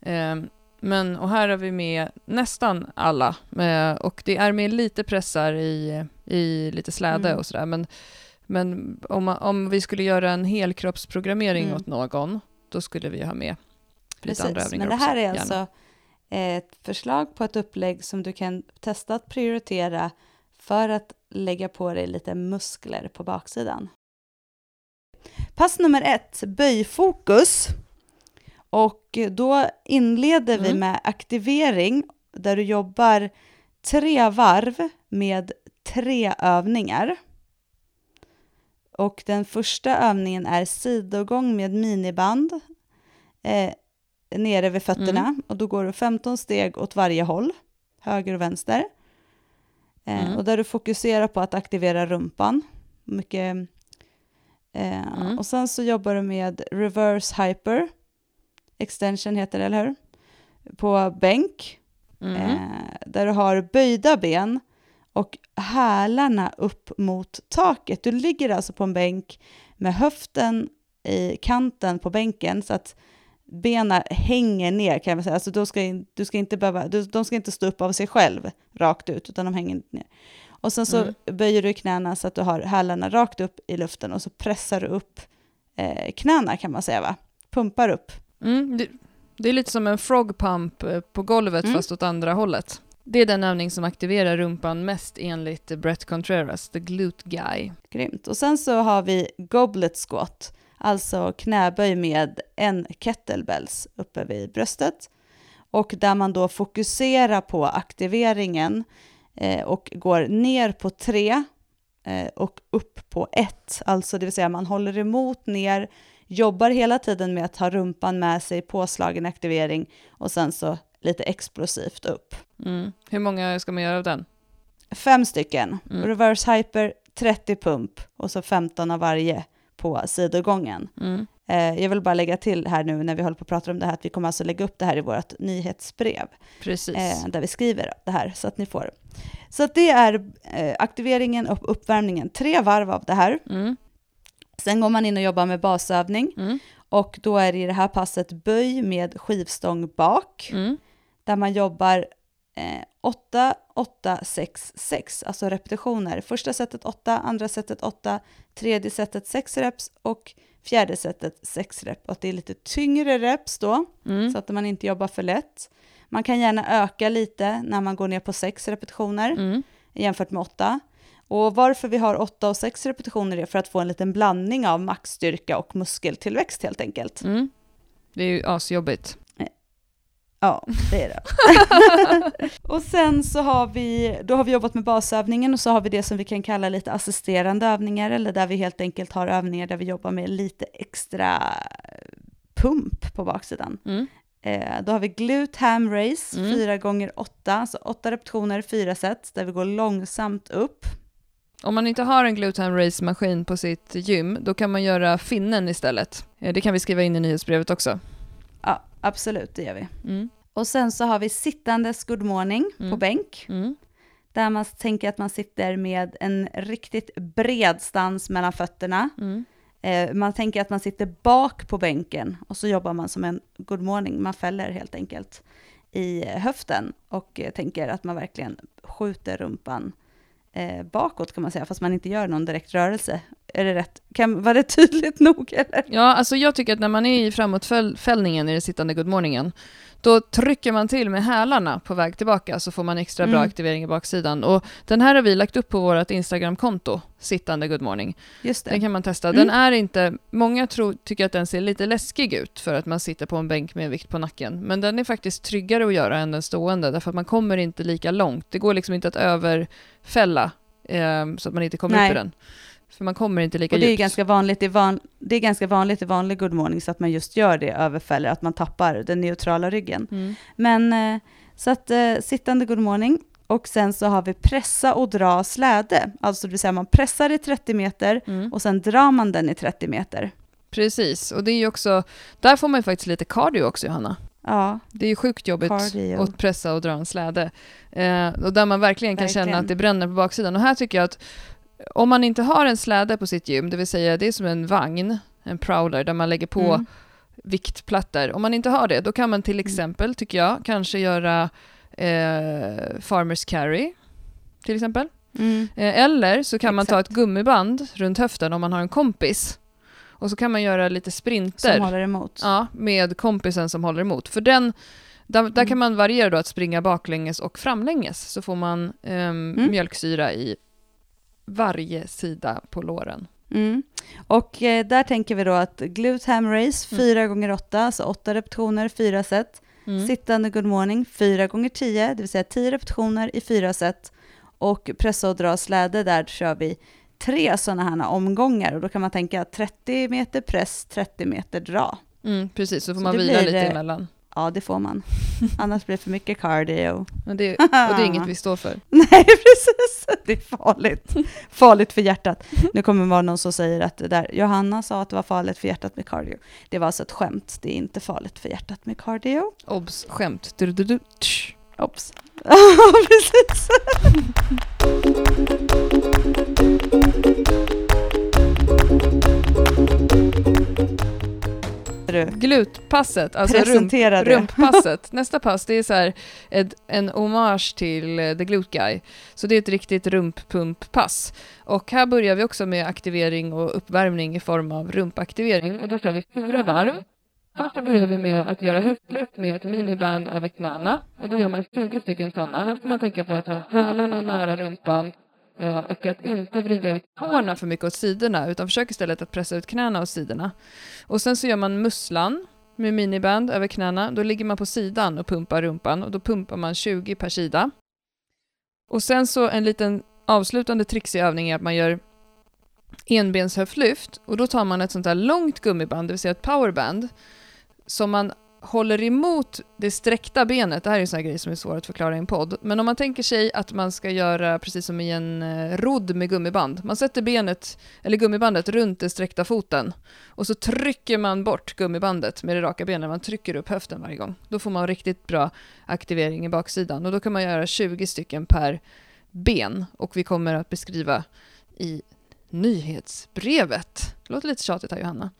Eh, men, och här har vi med nästan alla, eh, och det är med lite pressar i, i lite släde Mm. och sådär, men men om, man, om vi skulle göra en helkroppsprogrammering Mm. åt någon, då skulle vi ha med lite andra Precis, övningar men det här också, är gärna. alltså ett förslag på ett upplägg som du kan testa att prioritera för att lägga på dig lite muskler på baksidan. Pass nummer ett, böjfokus. Och då inleder vi Mm. med aktivering där du jobbar tre varv med tre övningar. Och den första övningen är sidogång med miniband eh, nere vid fötterna. Mm. Och då går du 15 steg åt varje håll, höger och vänster. Eh, Mm. Och där du fokuserar på att aktivera rumpan. Mycket, eh, Mm. Och sen så jobbar du med reverse hyper, extension heter det, eller hur? På bänk, Mm. eh, där du har böjda ben och hälarna upp mot taket. Du ligger alltså på en bänk med höften i kanten på bänken så att benen hänger ner kan man säga. Alltså då ska, du ska inte behöva, du, de ska inte stå upp av sig själv rakt ut utan de hänger ner. Och sen så Mm. böjer du knäna så att du har hälarna rakt upp i luften och så pressar du upp eh, knäna kan man säga va? Pumpar upp. Mm, det, det är lite som en frog pump eh, på golvet Mm. fast åt andra hållet. Det är den övning som aktiverar rumpan mest enligt Brett Contreras, the glute guy. Grymt. Och sen så har vi goblet squat, alltså knäböj med en kettlebells uppe vid bröstet. Och där man då fokuserar på aktiveringen eh, och går ner på tre eh, och upp på ett. Alltså det vill säga man håller emot ner, jobbar hela tiden med att ha rumpan med sig, påslagen aktivering och sen så lite explosivt upp. Mm. Hur många ska man göra av den? Fem stycken. Mm. Reverse hyper, 30 pump och så 15 av varje på sidogången. Mm. Eh, jag vill bara lägga till här nu när vi håller på att prata om det här att vi kommer alltså lägga upp det här i vårt nyhetsbrev Precis. eh, där vi skriver det här så att ni får. Så att det är eh, aktiveringen och uppvärmningen, tre varv av det här. Mm. Sen går man in och jobbar med basövning Mm. och då är det i det här passet böj med skivstång bak Mm. Där man jobbar eh, 8, 8, 6, 6, alltså repetitioner. Första sättet 8, andra sättet 8, tredje sättet 6 reps och fjärde sättet 6 rep. Och att det är lite tyngre reps då, Mm. så att man inte jobbar för lätt. Man kan gärna öka lite när man går ner på 6 repetitioner Mm. jämfört med 8. Och varför vi har 8 och 6 repetitioner är för att få en liten blandning av maxstyrka och muskeltillväxt helt enkelt. Mm. Det är ju asjobbigt. Ja, det är det. och sen så har vi, då har vi jobbat med basövningen och så har vi det som vi kan kalla lite assisterande övningar eller där vi helt enkelt har övningar där vi jobbar med lite extra pump på baksidan. Mm. Eh, då har vi glute ham race, Mm. 4 gånger 8 alltså 8 repetitioner, 4 set, där vi går långsamt upp. Om man inte har en glutham race maskin på sitt gym, då kan man göra finnen istället. Eh, Det kan vi skriva in i nyhetsbrevet också. Ja, absolut, det gör vi. Mm. Och sen så har vi sittandes good morning på Mm. bänk. Mm. Där man tänker att man sitter med en riktigt bred stans mellan fötterna. Mm. Eh, man tänker att man sitter bak på bänken och så jobbar man som en good morning. Man fäller helt enkelt i höften och eh, tänker att man verkligen skjuter rumpan eh, bakåt kan man säga, fast man inte gör någon direkt rörelse. Är det rätt? Kan, var det tydligt nog eller? Ja, alltså jag tycker att när man är i framåtfällningen i den sittande good morningen, då trycker man till med hälarna på väg tillbaka så får man extra bra Mm. aktivering i baksidan. Och den här har vi lagt upp på vårt Instagram-konto, sittande good morning. Just det. Den kan man testa. Mm. Den är inte, många tror, tycker att den ser lite läskig ut för att man sitter på en bänk med en vikt på nacken. Men den är faktiskt tryggare att göra än den stående därför att man kommer inte lika långt. Det går liksom inte att överfälla eh, så att man inte kommer Nej. upp i den. För man kommer inte lika Och det är, djupt. ganska vanligt, i van, det är ganska vanligt i vanlig good morning så att man just gör det överfäller, att man tappar den neutrala ryggen. Mm. Men eh, så att eh, sittande good morning och sen så har vi pressa och dra släde. Alltså det vill säga man pressar i 30 meter Mm. och sen drar man den i 30 meter. Precis, och det är ju också, där får man ju faktiskt lite cardio också Johanna. Ja, Det är ju sjukt jobbigt cardio. att pressa och dra en släde. Eh, och där man verkligen kan Verkligen. känna att det bränner på baksidan. Och här tycker jag att om man inte har en släde på sitt gym, det vill säga det är som en vagn, en prowler, där man lägger på Mm. viktplattor. Om man inte har det, då kan man till exempel, tycker jag, kanske göra eh, farmers carry, till exempel. Mm. Eh, eller så kan man ta ett Exakt. gummiband runt höften om man har en kompis. Och så kan man göra lite sprinter. Som håller emot. Ja, med kompisen som håller emot. För den, där, där Mm. kan man variera då att springa baklänges och framlänges. Så får man Mm. mjölksyra i varje sida på låren. Mm. Och eh, där tänker vi då att glute ham race, Mm. 4 gånger 8 alltså 8 repetitioner, 4 set. Mm. Sittande good morning, 4 gånger 10 det vill säga 10 repetitioner i 4 set. Och pressa och dra släde, där kör vi tre sådana här omgångar. Och då kan man tänka 30 meter press, 30 meter dra. Mm, precis, så får Så man vila blir, lite eh, emellan. Ja, det får man. Annars blir det för mycket cardio. Men det, och det är inget vi står för. Nej, precis. Det är farligt. Farligt för hjärtat. Nu kommer det vara någon som säger att det där, Johanna sa att det var farligt för hjärtat med cardio. Det var alltså ett skämt. Det är inte farligt för hjärtat med cardio. Obs, skämt. Du, du, du, tsch. Ops. Ja, precis. Glutpasset, alltså rump, rumppasset. Nästa pass, det är så här ett, en hommage till eh, The Glute Guy. Så det är ett riktigt rumppumppass. Och här börjar vi också med aktivering och uppvärmning i form av rumpaktivering. Och då kör vi fyra varv. Först börjar vi med att göra höftlyft med ett miniband över knäna. Och då gör man 20 stycken sådana. Här ska man tänka på att ha hälarna nära rumpan. Eh, och att inte vrida ut tårna för mycket åt sidorna, utan försök istället att pressa ut knäna åt sidorna. Och sen så gör man musslan med miniband över knäna. Då ligger man på sidan och pumpar rumpan och då pumpar man 20 per sida. Och sen så en liten avslutande trixig övning är att man gör enbenshöftlyft och då tar man ett sånt här långt gummiband, det vill säga ett powerband, som man håller emot det sträckta benet, det här är en sån här grej som är svår att förklara i en podd, men om man tänker sig att man ska göra precis som i en eh, rodd med gummiband, man sätter benet, eller gummibandet runt den sträckta foten och så trycker man bort gummibandet med det raka benet, man trycker upp höften varje gång. Då får man riktigt bra aktivering i baksidan och då kan man göra 20 stycken per ben. Och vi kommer att beskriva i nyhetsbrevet. Det låter lite tjatigt här Johanna.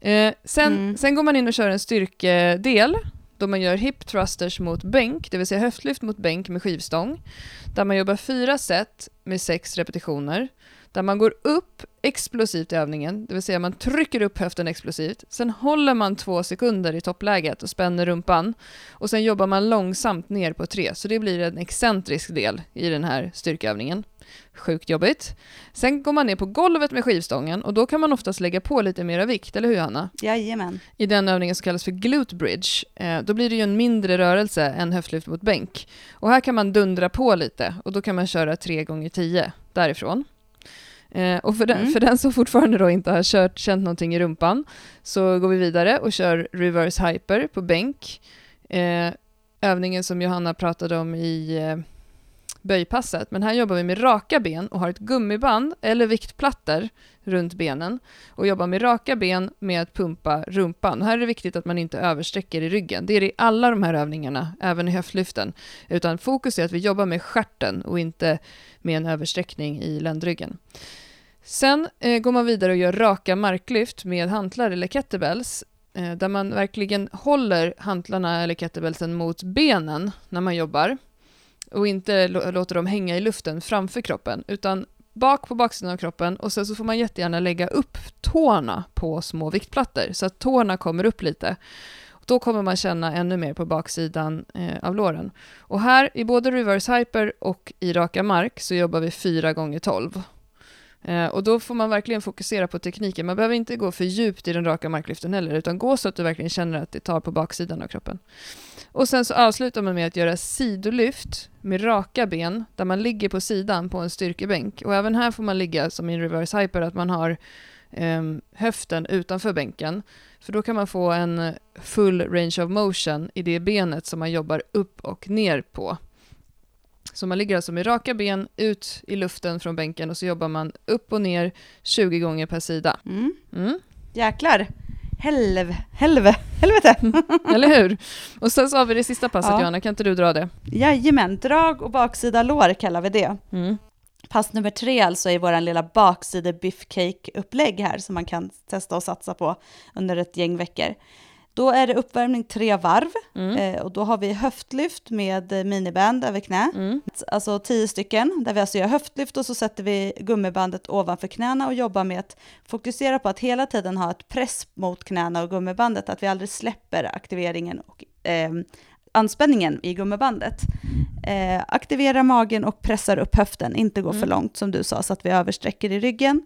Eh, sen, mm. sen går man in och kör en styrkedel då man gör hip thrusters mot bänk, det vill säga höftlyft mot bänk med skivstång, där man jobbar fyra set med sex repetitioner, där man går upp explosivt i övningen, det vill säga man trycker upp höften explosivt, sen håller man två sekunder i toppläget och spänner rumpan och sen jobbar man långsamt ner på tre, så det blir en excentrisk del i den här styrkeövningen. Sjukt jobbigt. Sen går man ner på golvet med skivstången och då kan man oftast lägga på lite mera vikt, eller hur Hanna? Jajamän. I den övningen som kallas för glute bridge. Eh, då blir det ju en mindre rörelse än höftlyft mot bänk. Och här kan man dundra på lite och då kan man köra 3 gånger 10 därifrån. Eh, och för den, mm. för den som fortfarande då inte har kört, känt någonting i rumpan så går vi vidare och kör reverse hyper på bänk. Eh, övningen som Johanna pratade om i eh, böjpasset, men här jobbar vi med raka ben och har ett gummiband eller viktplattor runt benen och jobbar med raka ben med att pumpa rumpan. Här är det viktigt att man inte översträcker i ryggen. Det är det i alla de här övningarna, även i höftlyften, utan fokus är att vi jobbar med skärten och inte med en översträckning i ländryggen. Sen eh, går man vidare och gör raka marklyft med hantlar eller kettlebells eh, där man verkligen håller hantlarna eller kettlebellsen mot benen när man jobbar och inte låter dem hänga i luften framför kroppen, utan bak på baksidan av kroppen och sen så får man jättegärna lägga upp tårna på små viktplattor så att tårna kommer upp lite. Då kommer man känna ännu mer på baksidan eh, av låren. Och här i både reverse hyper och i raka mark så jobbar vi 4 gånger 12 Eh, och då får man verkligen fokusera på tekniken. Man behöver inte gå för djupt i den raka marklyften heller, utan gå så att du verkligen känner att det tar på baksidan av kroppen. Och sen så avslutar man med att göra sidolyft med raka ben, där man ligger på sidan på en styrkebänk. Och även här får man ligga som i en reverse hyper, att man har eh, höften utanför bänken. För då kan man få en full range of motion i det benet som man jobbar upp och ner på. Så man ligger alltså med raka ben ut i luften från bänken och så jobbar man upp och ner 20 gånger per sida. Mm. Mm. Jäklar! Helv, helve, helvete! Eller hur? Och sen så har vi det sista passet ja. Johanna, kan inte du dra det? Jajamän, drag och baksida lår kallar vi det. Mm. Pass nummer tre alltså är vår lilla bakside biffcake-upplägg här som man kan testa och satsa på under ett gäng veckor. Då är det uppvärmning tre varv mm. eh, och då har vi höftlyft med miniband över knä. Mm. Alltså tio stycken där vi alltså gör höftlyft och så sätter vi gummibandet ovanför knäna och jobbar med att fokusera på att hela tiden ha ett press mot knäna och gummibandet, att vi aldrig släpper aktiveringen och eh, anspänningen i gummibandet. Eh, aktivera magen och pressar upp höften, inte gå mm. för långt som du sa så att vi översträcker i ryggen.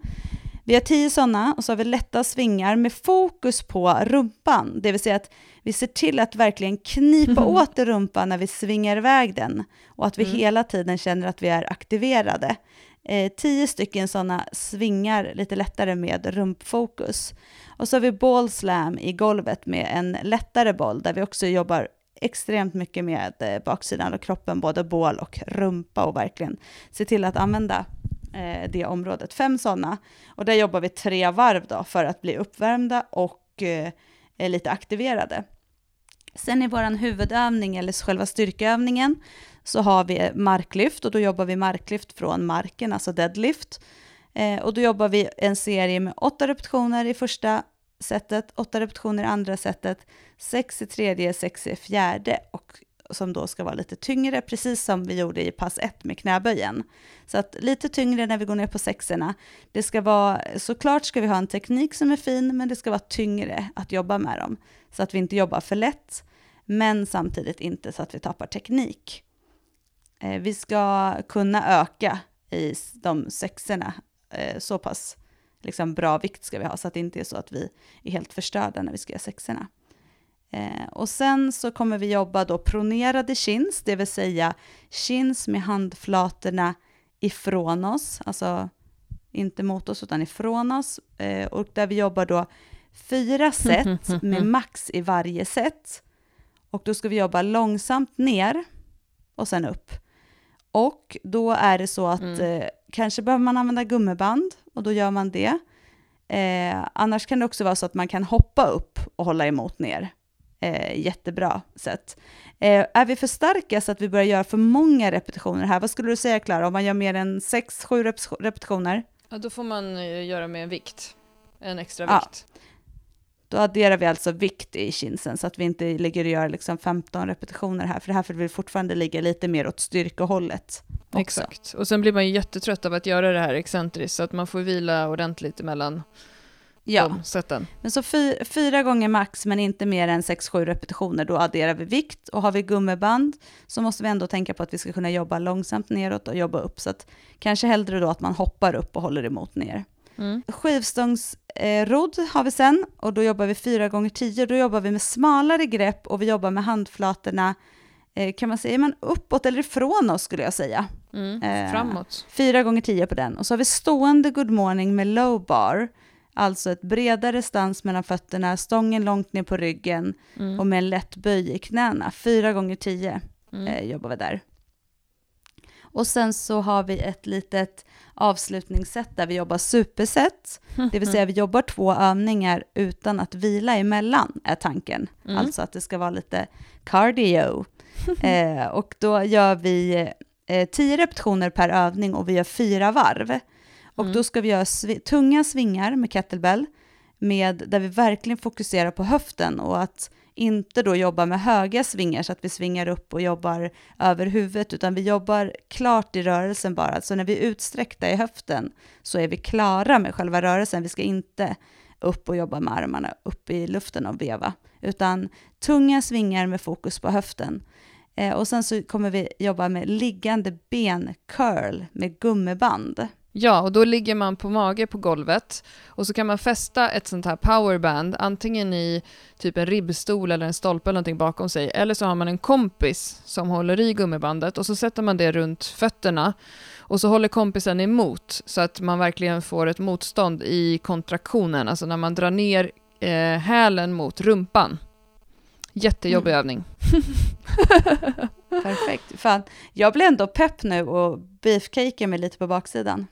Vi har tio sådana och så har vi lätta svingar med fokus på rumpan, det vill säga att vi ser till att verkligen knipa mm. åt rumpan när vi svingar iväg den och att vi mm. hela tiden känner att vi är aktiverade. Eh, tio stycken sådana svingar lite lättare med rumpfokus. Och så har vi ball slam i golvet med en lättare boll där vi också jobbar extremt mycket med eh, baksidan av kroppen, både bål och rumpa och verkligen se till att använda eh, det området. Fem sådana. Och där jobbar vi tre varv då för att bli uppvärmda och eh, lite aktiverade. Sen i vår huvudövning, eller själva styrkeövningen, så har vi marklyft och då jobbar vi marklyft från marken, alltså deadlift. Eh, och då jobbar vi en serie med åtta repetitioner i första setet, åtta repetitioner i andra setet, sex i tredje, sex i fjärde och som då ska vara lite tyngre, precis som vi gjorde i pass 1 med knäböjen. Så att lite tyngre när vi går ner på sexorna. Det ska vara, såklart ska vi ha en teknik som är fin, men det ska vara tyngre att jobba med dem. Så att vi inte jobbar för lätt, men samtidigt inte så att vi tappar teknik. Eh, vi ska kunna öka i de sexorna eh, så pass liksom bra vikt ska vi ha, så att det inte är så att vi är helt förstörda när vi ska göra sexorna. Eh, och sen så kommer vi jobba då pronerade chins, det vill säga chins med handflatorna ifrån oss, alltså inte mot oss utan ifrån oss. Eh, och där vi jobbar då fyra set med max i varje set. Och då ska vi jobba långsamt ner och sen upp. Och då är det så att Mm. eh, kanske behöver man använda gummiband och då gör man det. Eh, annars kan det också vara så att man kan hoppa upp och hålla emot ner. Eh, jättebra sätt. Eh, är vi för starka så att vi börjar göra för många repetitioner här? Vad skulle du säga Klara, om man gör mer än 6-7 repes- repetitioner? Ja, då får man eh, göra med en vikt. En extra Ja. vikt. Då adderar vi alltså vikt i kinsen så att vi inte ligger och gör liksom 15 repetitioner här, för här får vi fortfarande ligga lite mer åt styrkehållet. också. Exakt. Och sen blir man ju jättetrött av att göra det här excentriskt, så att man får vila ordentligt emellan Ja, de sätten. men så fy, fyra gånger max men inte mer än 6-7 repetitioner, då adderar vi vikt. Och har vi gummiband så måste vi ändå tänka på att vi ska kunna jobba långsamt neråt och jobba upp. Så att kanske hellre då att man hoppar upp och håller emot ner. Mm. Skivstångsrodd har vi sen och då jobbar vi fyra gånger tio. Då jobbar vi med smalare grepp och vi jobbar med handflatorna, eh, kan man säga, men uppåt eller ifrån oss skulle jag säga. Mm. Eh, Framåt. Fyra gånger tio på den. Och så har vi stående good morning med low bar, alltså ett bredare stans mellan fötterna, stången långt ner på ryggen Mm. och med en lätt böj i knäna. Fyra gånger tio Mm. eh, jobbar vi där. Och sen så har vi ett litet avslutningssätt där vi jobbar superset, det vill säga vi jobbar två övningar utan att vila emellan, är tanken. Mm. Alltså att det ska vara lite cardio. eh, och då gör vi eh, tio repetitioner per övning och vi gör fyra varv. Och Mm. då ska vi göra svi- tunga svingar med kettlebell, med, där vi verkligen fokuserar på höften och att inte då jobba med höga svingar så att vi svingar upp och jobbar över huvudet, utan vi jobbar klart i rörelsen bara. Så när vi är utsträckta i höften så är vi klara med själva rörelsen. Vi ska inte upp och jobba med armarna upp i luften och veva, utan tunga svingar med fokus på höften. Eh, och sen så kommer vi jobba med liggande ben curl med gummiband. Ja, och då ligger man på mage på golvet och så kan man fästa ett sånt här powerband antingen i typ en ribbstol eller en stolpe eller någonting bakom sig eller så har man en kompis som håller i gummibandet och så sätter man det runt fötterna och så håller kompisen emot så att man verkligen får ett motstånd i kontraktionen, alltså när man drar ner eh, hälen mot rumpan. Jättejobbig Mm. övning. Perfekt. Fan, jag blir ändå pepp nu och beefcaker mig lite på baksidan.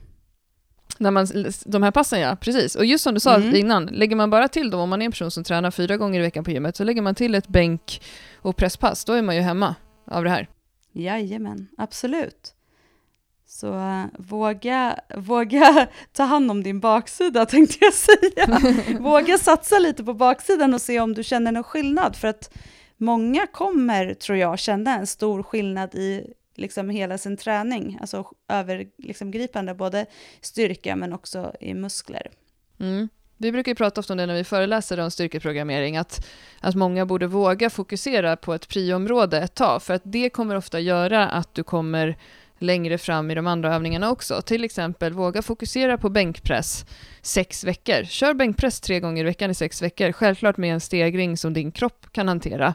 När man, de här passen ja, precis. Och just som du sa Mm. innan, lägger man bara till dem, om man är en person som tränar fyra gånger i veckan på gymmet, så lägger man till ett bänk och presspass, då är man ju hemma av det här. Jajamän, absolut. Så äh, våga, våga ta hand om din baksida tänkte jag säga. våga satsa lite på baksidan och se om du känner någon skillnad. För att många kommer, tror jag, känna en stor skillnad i liksom hela sin träning. Alltså övergripande, liksom, både styrka men också i muskler. Mm. Vi brukar ju prata ofta om det när vi föreläser om styrkeprogrammering, att, att många borde våga fokusera på ett prioområde ett tag, för att det kommer ofta göra att du kommer längre fram i de andra övningarna också. Till exempel våga fokusera på bänkpress sex veckor. Kör bänkpress tre gånger i veckan i sex veckor, självklart med en stegring som din kropp kan hantera.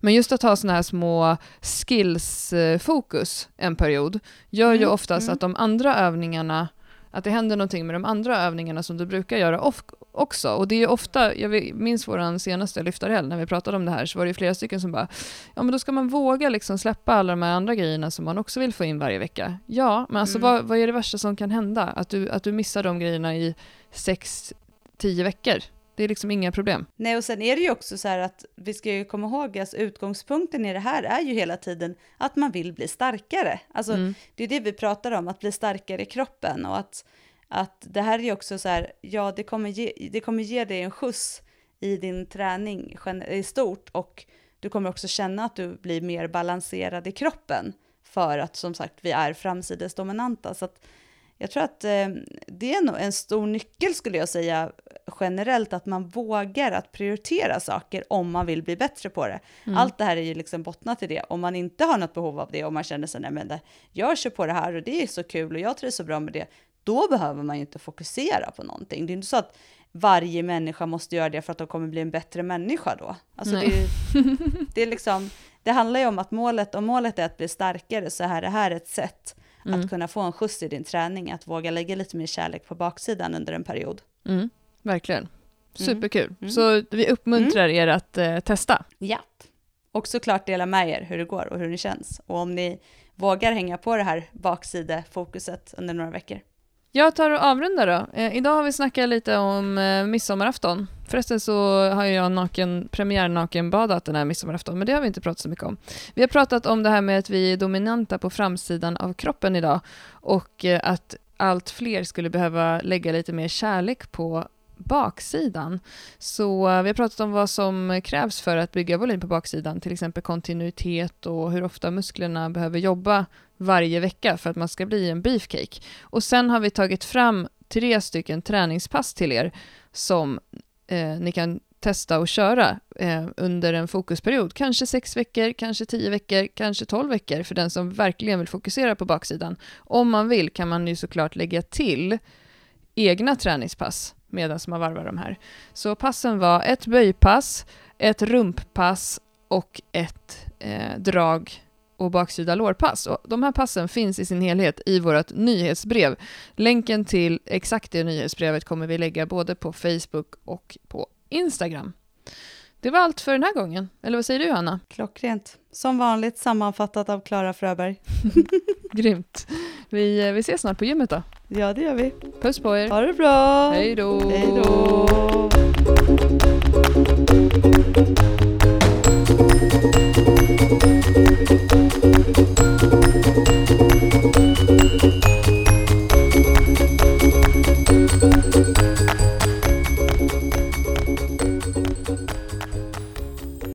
Men just att ha sådana här små skills-fokus en period gör ju Mm, oftast mm. att de andra övningarna att det händer någonting med de andra övningarna som du brukar göra också. Och det är ofta, jag minns vår senaste lyftarhelg när vi pratade om det här, så var det flera stycken som bara, ja men då ska man våga liksom släppa alla de här andra grejerna som man också vill få in varje vecka. Ja, men alltså Mm. vad, vad är det värsta som kan hända? Att du, att du missar de grejerna i sex, tio veckor. Det är liksom inga problem. Nej, och sen är det ju också så här att vi ska ju komma ihåg att utgångspunkten i det här är ju hela tiden att man vill bli starkare. Alltså, Mm. det är det vi pratar om, att bli starkare i kroppen och att, att det här är ju också så här, ja, det kommer ge, det kommer ge dig en skjuts i din träning i stort och du kommer också känna att du blir mer balanserad i kroppen för att som sagt vi är framsidesdominanta. Så att jag tror att eh, det är nog en stor nyckel skulle jag säga generellt att man vågar att prioritera saker om man vill bli bättre på det. Mm. Allt det här är ju liksom bottnat i det. Om man inte har något behov av det och man känner sig, nej men det, jag kör på det här och det är så kul och jag trivs så bra med det, då behöver man ju inte fokusera på någonting. Det är inte så att varje människa måste göra det för att de kommer bli en bättre människa då. Alltså det, är det, är liksom, det handlar ju om att målet, om målet är att bli starkare så är det här ett sätt Mm. att kunna få en skjuts i din träning, att våga lägga lite mer kärlek på baksidan under en period. Mm. Verkligen. Superkul. Mm. Så vi uppmuntrar er att eh, testa. Japp. Och såklart dela med er hur det går och hur det känns. Och om ni vågar hänga på det här baksidefokuset under några veckor. Jag tar och avrundar då. Eh, idag har vi snackat lite om eh, midsommarafton. Förresten så har jag naken, premiärnakenbadat den här midsommarafton, men det har vi inte pratat så mycket om. Vi har pratat om det här med att vi är dominanta på framsidan av kroppen idag och eh, att allt fler skulle behöva lägga lite mer kärlek på baksidan. Så eh, vi har pratat om vad som krävs för att bygga volym på baksidan, till exempel kontinuitet och hur ofta musklerna behöver jobba varje vecka för att man ska bli en beefcake. Och sen har vi tagit fram tre stycken träningspass till er som eh, ni kan testa och köra eh, under en fokusperiod. Kanske sex veckor, kanske tio veckor, kanske tolv veckor för den som verkligen vill fokusera på baksidan. Om man vill kan man ju såklart lägga till egna träningspass medan man varvar de här. Så passen var ett böjpass, ett rumppass och ett eh, drag och baksida lårpass. Och de här passen finns i sin helhet i vårt nyhetsbrev. Länken till exakt det nyhetsbrevet kommer vi lägga både på Facebook och på Instagram. Det var allt för den här gången. Eller vad säger du, Hanna? Klockrent. Som vanligt sammanfattat av Klara Fröberg. Grymt. Vi, eh, vi ses snart på gymmet då. Ja, det gör vi. Puss på er. Ha det bra! Hej då! Hej då!